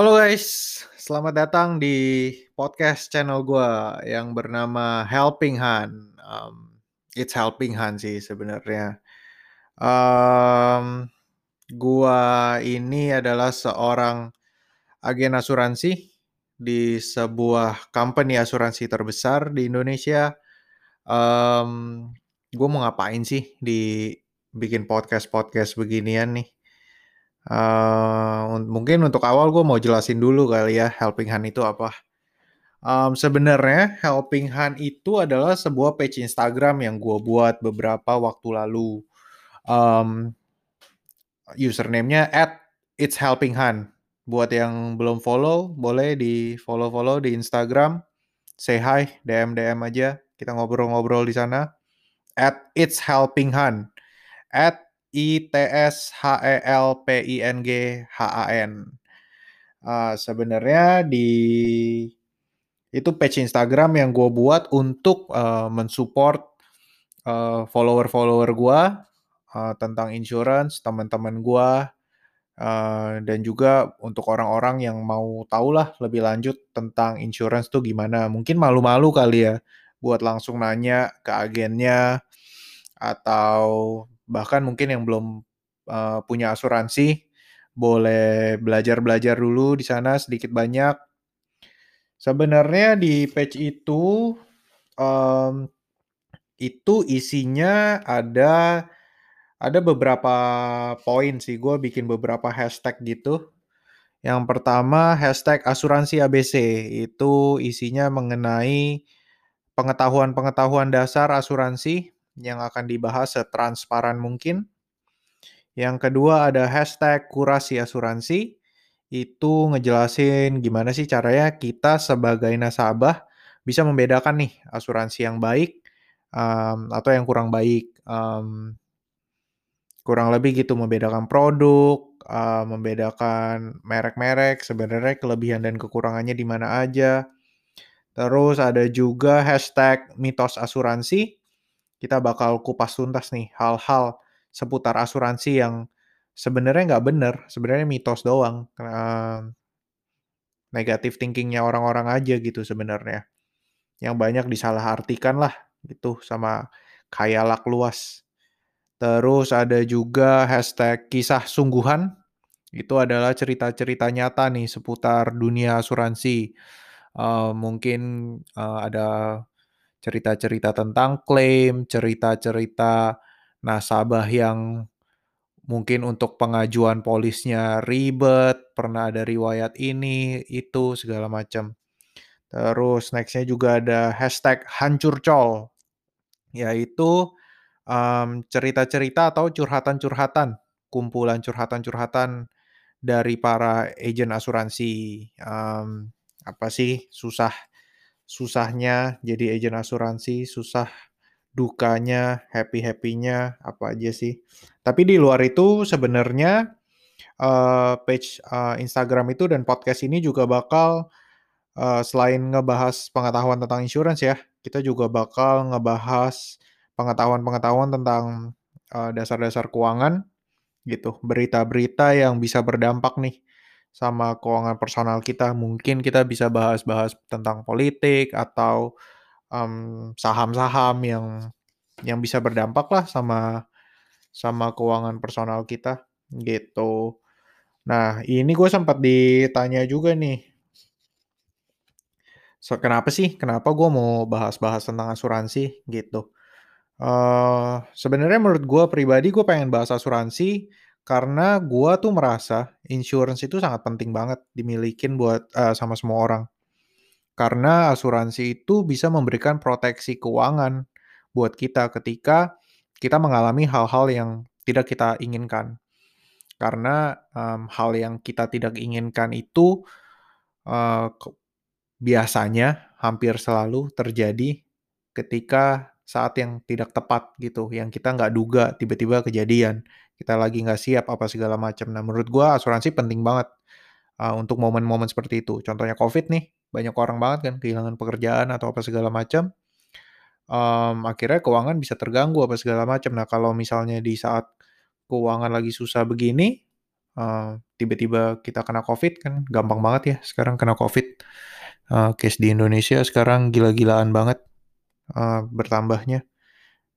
Halo guys, selamat datang di podcast channel gua yang bernama Helping Hand. Um, it's Helping Hand sih sebenarnya. Um, gua ini adalah seorang agen asuransi di sebuah company asuransi terbesar di Indonesia. Um, gue mau ngapain sih di bikin podcast-podcast beginian nih? Uh, mungkin untuk awal gue mau jelasin dulu kali ya Helping Hand itu apa. Um, Sebenarnya Helping Hand itu adalah sebuah page Instagram yang gue buat beberapa waktu lalu. Um, username-nya at It's Helping Hand. Buat yang belum follow, boleh di follow-follow di Instagram. Say hi, DM-DM aja. Kita ngobrol-ngobrol di sana. At It's Helping Hand. At I T S H E L P I N G H A N. Uh, Sebenarnya di itu page Instagram yang gue buat untuk uh, mensupport uh, follower-follower gue uh, tentang insurance, teman-teman gue, uh, dan juga untuk orang-orang yang mau tahu lah lebih lanjut tentang insurance tuh gimana. Mungkin malu-malu kali ya buat langsung nanya ke agennya atau bahkan mungkin yang belum uh, punya asuransi boleh belajar-belajar dulu di sana sedikit banyak. Sebenarnya di page itu um, itu isinya ada ada beberapa poin sih. Gue bikin beberapa hashtag gitu. Yang pertama hashtag asuransi ABC itu isinya mengenai pengetahuan-pengetahuan dasar asuransi yang akan dibahas setransparan mungkin. Yang kedua ada hashtag kurasi asuransi. Itu ngejelasin gimana sih caranya kita sebagai nasabah bisa membedakan nih asuransi yang baik um, atau yang kurang baik. Um, kurang lebih gitu membedakan produk, uh, membedakan merek-merek, sebenarnya kelebihan dan kekurangannya di mana aja. Terus ada juga hashtag mitos asuransi kita bakal kupas tuntas nih hal-hal seputar asuransi yang sebenarnya nggak bener, sebenarnya mitos doang. Negatif thinkingnya orang-orang aja gitu sebenarnya. Yang banyak disalahartikan lah gitu sama khayalak luas. Terus ada juga hashtag kisah sungguhan. Itu adalah cerita-cerita nyata nih seputar dunia asuransi. Uh, mungkin uh, ada cerita-cerita tentang klaim, cerita-cerita nasabah yang mungkin untuk pengajuan polisnya ribet, pernah ada riwayat ini, itu, segala macam. Terus nextnya juga ada hashtag hancur col, yaitu um, cerita-cerita atau curhatan-curhatan, kumpulan curhatan-curhatan dari para agen asuransi. Um, apa sih susah susahnya jadi agen asuransi, susah dukanya, happy-happy-nya, apa aja sih. Tapi di luar itu sebenarnya uh, page uh, Instagram itu dan podcast ini juga bakal uh, selain ngebahas pengetahuan tentang insurance ya, kita juga bakal ngebahas pengetahuan-pengetahuan tentang uh, dasar-dasar keuangan gitu, berita-berita yang bisa berdampak nih sama keuangan personal kita. Mungkin kita bisa bahas-bahas tentang politik atau um, saham-saham yang yang bisa berdampak lah sama sama keuangan personal kita gitu. Nah ini gue sempat ditanya juga nih. So, kenapa sih? Kenapa gue mau bahas-bahas tentang asuransi gitu? Uh, Sebenarnya menurut gue pribadi gue pengen bahas asuransi karena gue tuh merasa insurance itu sangat penting banget dimilikin buat uh, sama semua orang. Karena asuransi itu bisa memberikan proteksi keuangan buat kita ketika kita mengalami hal-hal yang tidak kita inginkan. Karena um, hal yang kita tidak inginkan itu uh, biasanya hampir selalu terjadi ketika saat yang tidak tepat gitu, yang kita nggak duga tiba-tiba kejadian kita lagi nggak siap apa segala macam. Nah, menurut gue asuransi penting banget uh, untuk momen-momen seperti itu. Contohnya COVID nih, banyak orang banget kan kehilangan pekerjaan atau apa segala macam. Um, akhirnya keuangan bisa terganggu apa segala macam. Nah, kalau misalnya di saat keuangan lagi susah begini, uh, tiba-tiba kita kena COVID kan gampang banget ya sekarang kena COVID. Uh, case di Indonesia sekarang gila-gilaan banget uh, bertambahnya.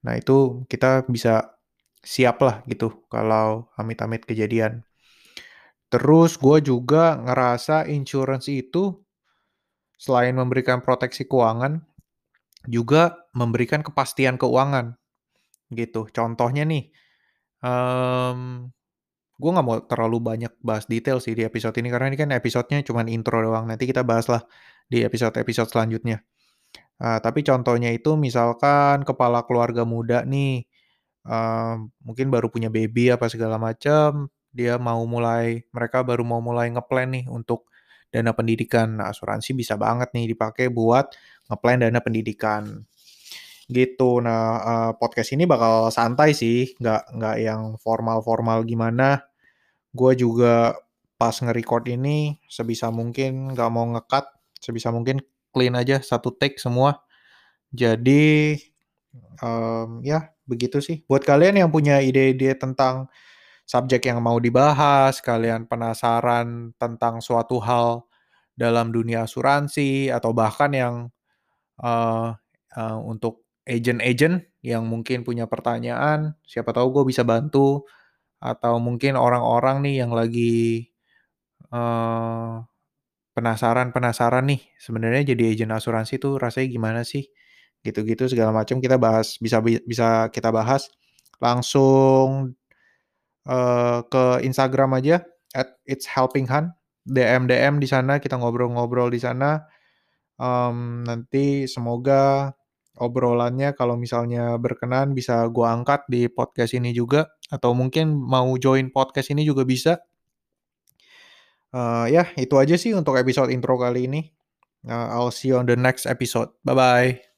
Nah itu kita bisa siap lah gitu kalau amit-amit kejadian. Terus gue juga ngerasa insurance itu selain memberikan proteksi keuangan, juga memberikan kepastian keuangan gitu. Contohnya nih, um, gue nggak mau terlalu banyak bahas detail sih di episode ini karena ini kan episodenya cuma intro doang. Nanti kita bahas lah di episode-episode selanjutnya. Uh, tapi contohnya itu misalkan kepala keluarga muda nih, uh, mungkin baru punya baby apa segala macam, dia mau mulai, mereka baru mau mulai ngeplan nih untuk dana pendidikan. Nah, asuransi bisa banget nih dipakai buat ngeplan dana pendidikan gitu. Nah, uh, podcast ini bakal santai sih, nggak nggak yang formal-formal gimana. Gue juga pas nge-record ini sebisa mungkin nggak mau ngekat, sebisa mungkin clean aja satu take semua. Jadi um, ya begitu sih. Buat kalian yang punya ide-ide tentang subjek yang mau dibahas, kalian penasaran tentang suatu hal dalam dunia asuransi atau bahkan yang uh, uh, untuk agent-agent yang mungkin punya pertanyaan, siapa tahu gue bisa bantu. Atau mungkin orang-orang nih yang lagi penasaran penasaran-penasaran nih, sebenarnya jadi agent asuransi tuh rasanya gimana sih? Gitu-gitu segala macam kita bahas, bisa bisa kita bahas langsung uh, ke Instagram aja at it's helping hand DM DM di sana kita ngobrol-ngobrol di sana. Um, nanti semoga obrolannya kalau misalnya berkenan bisa gue angkat di podcast ini juga atau mungkin mau join podcast ini juga bisa. Uh, ya itu aja sih untuk episode intro kali ini. Uh, I'll see you on the next episode. Bye bye.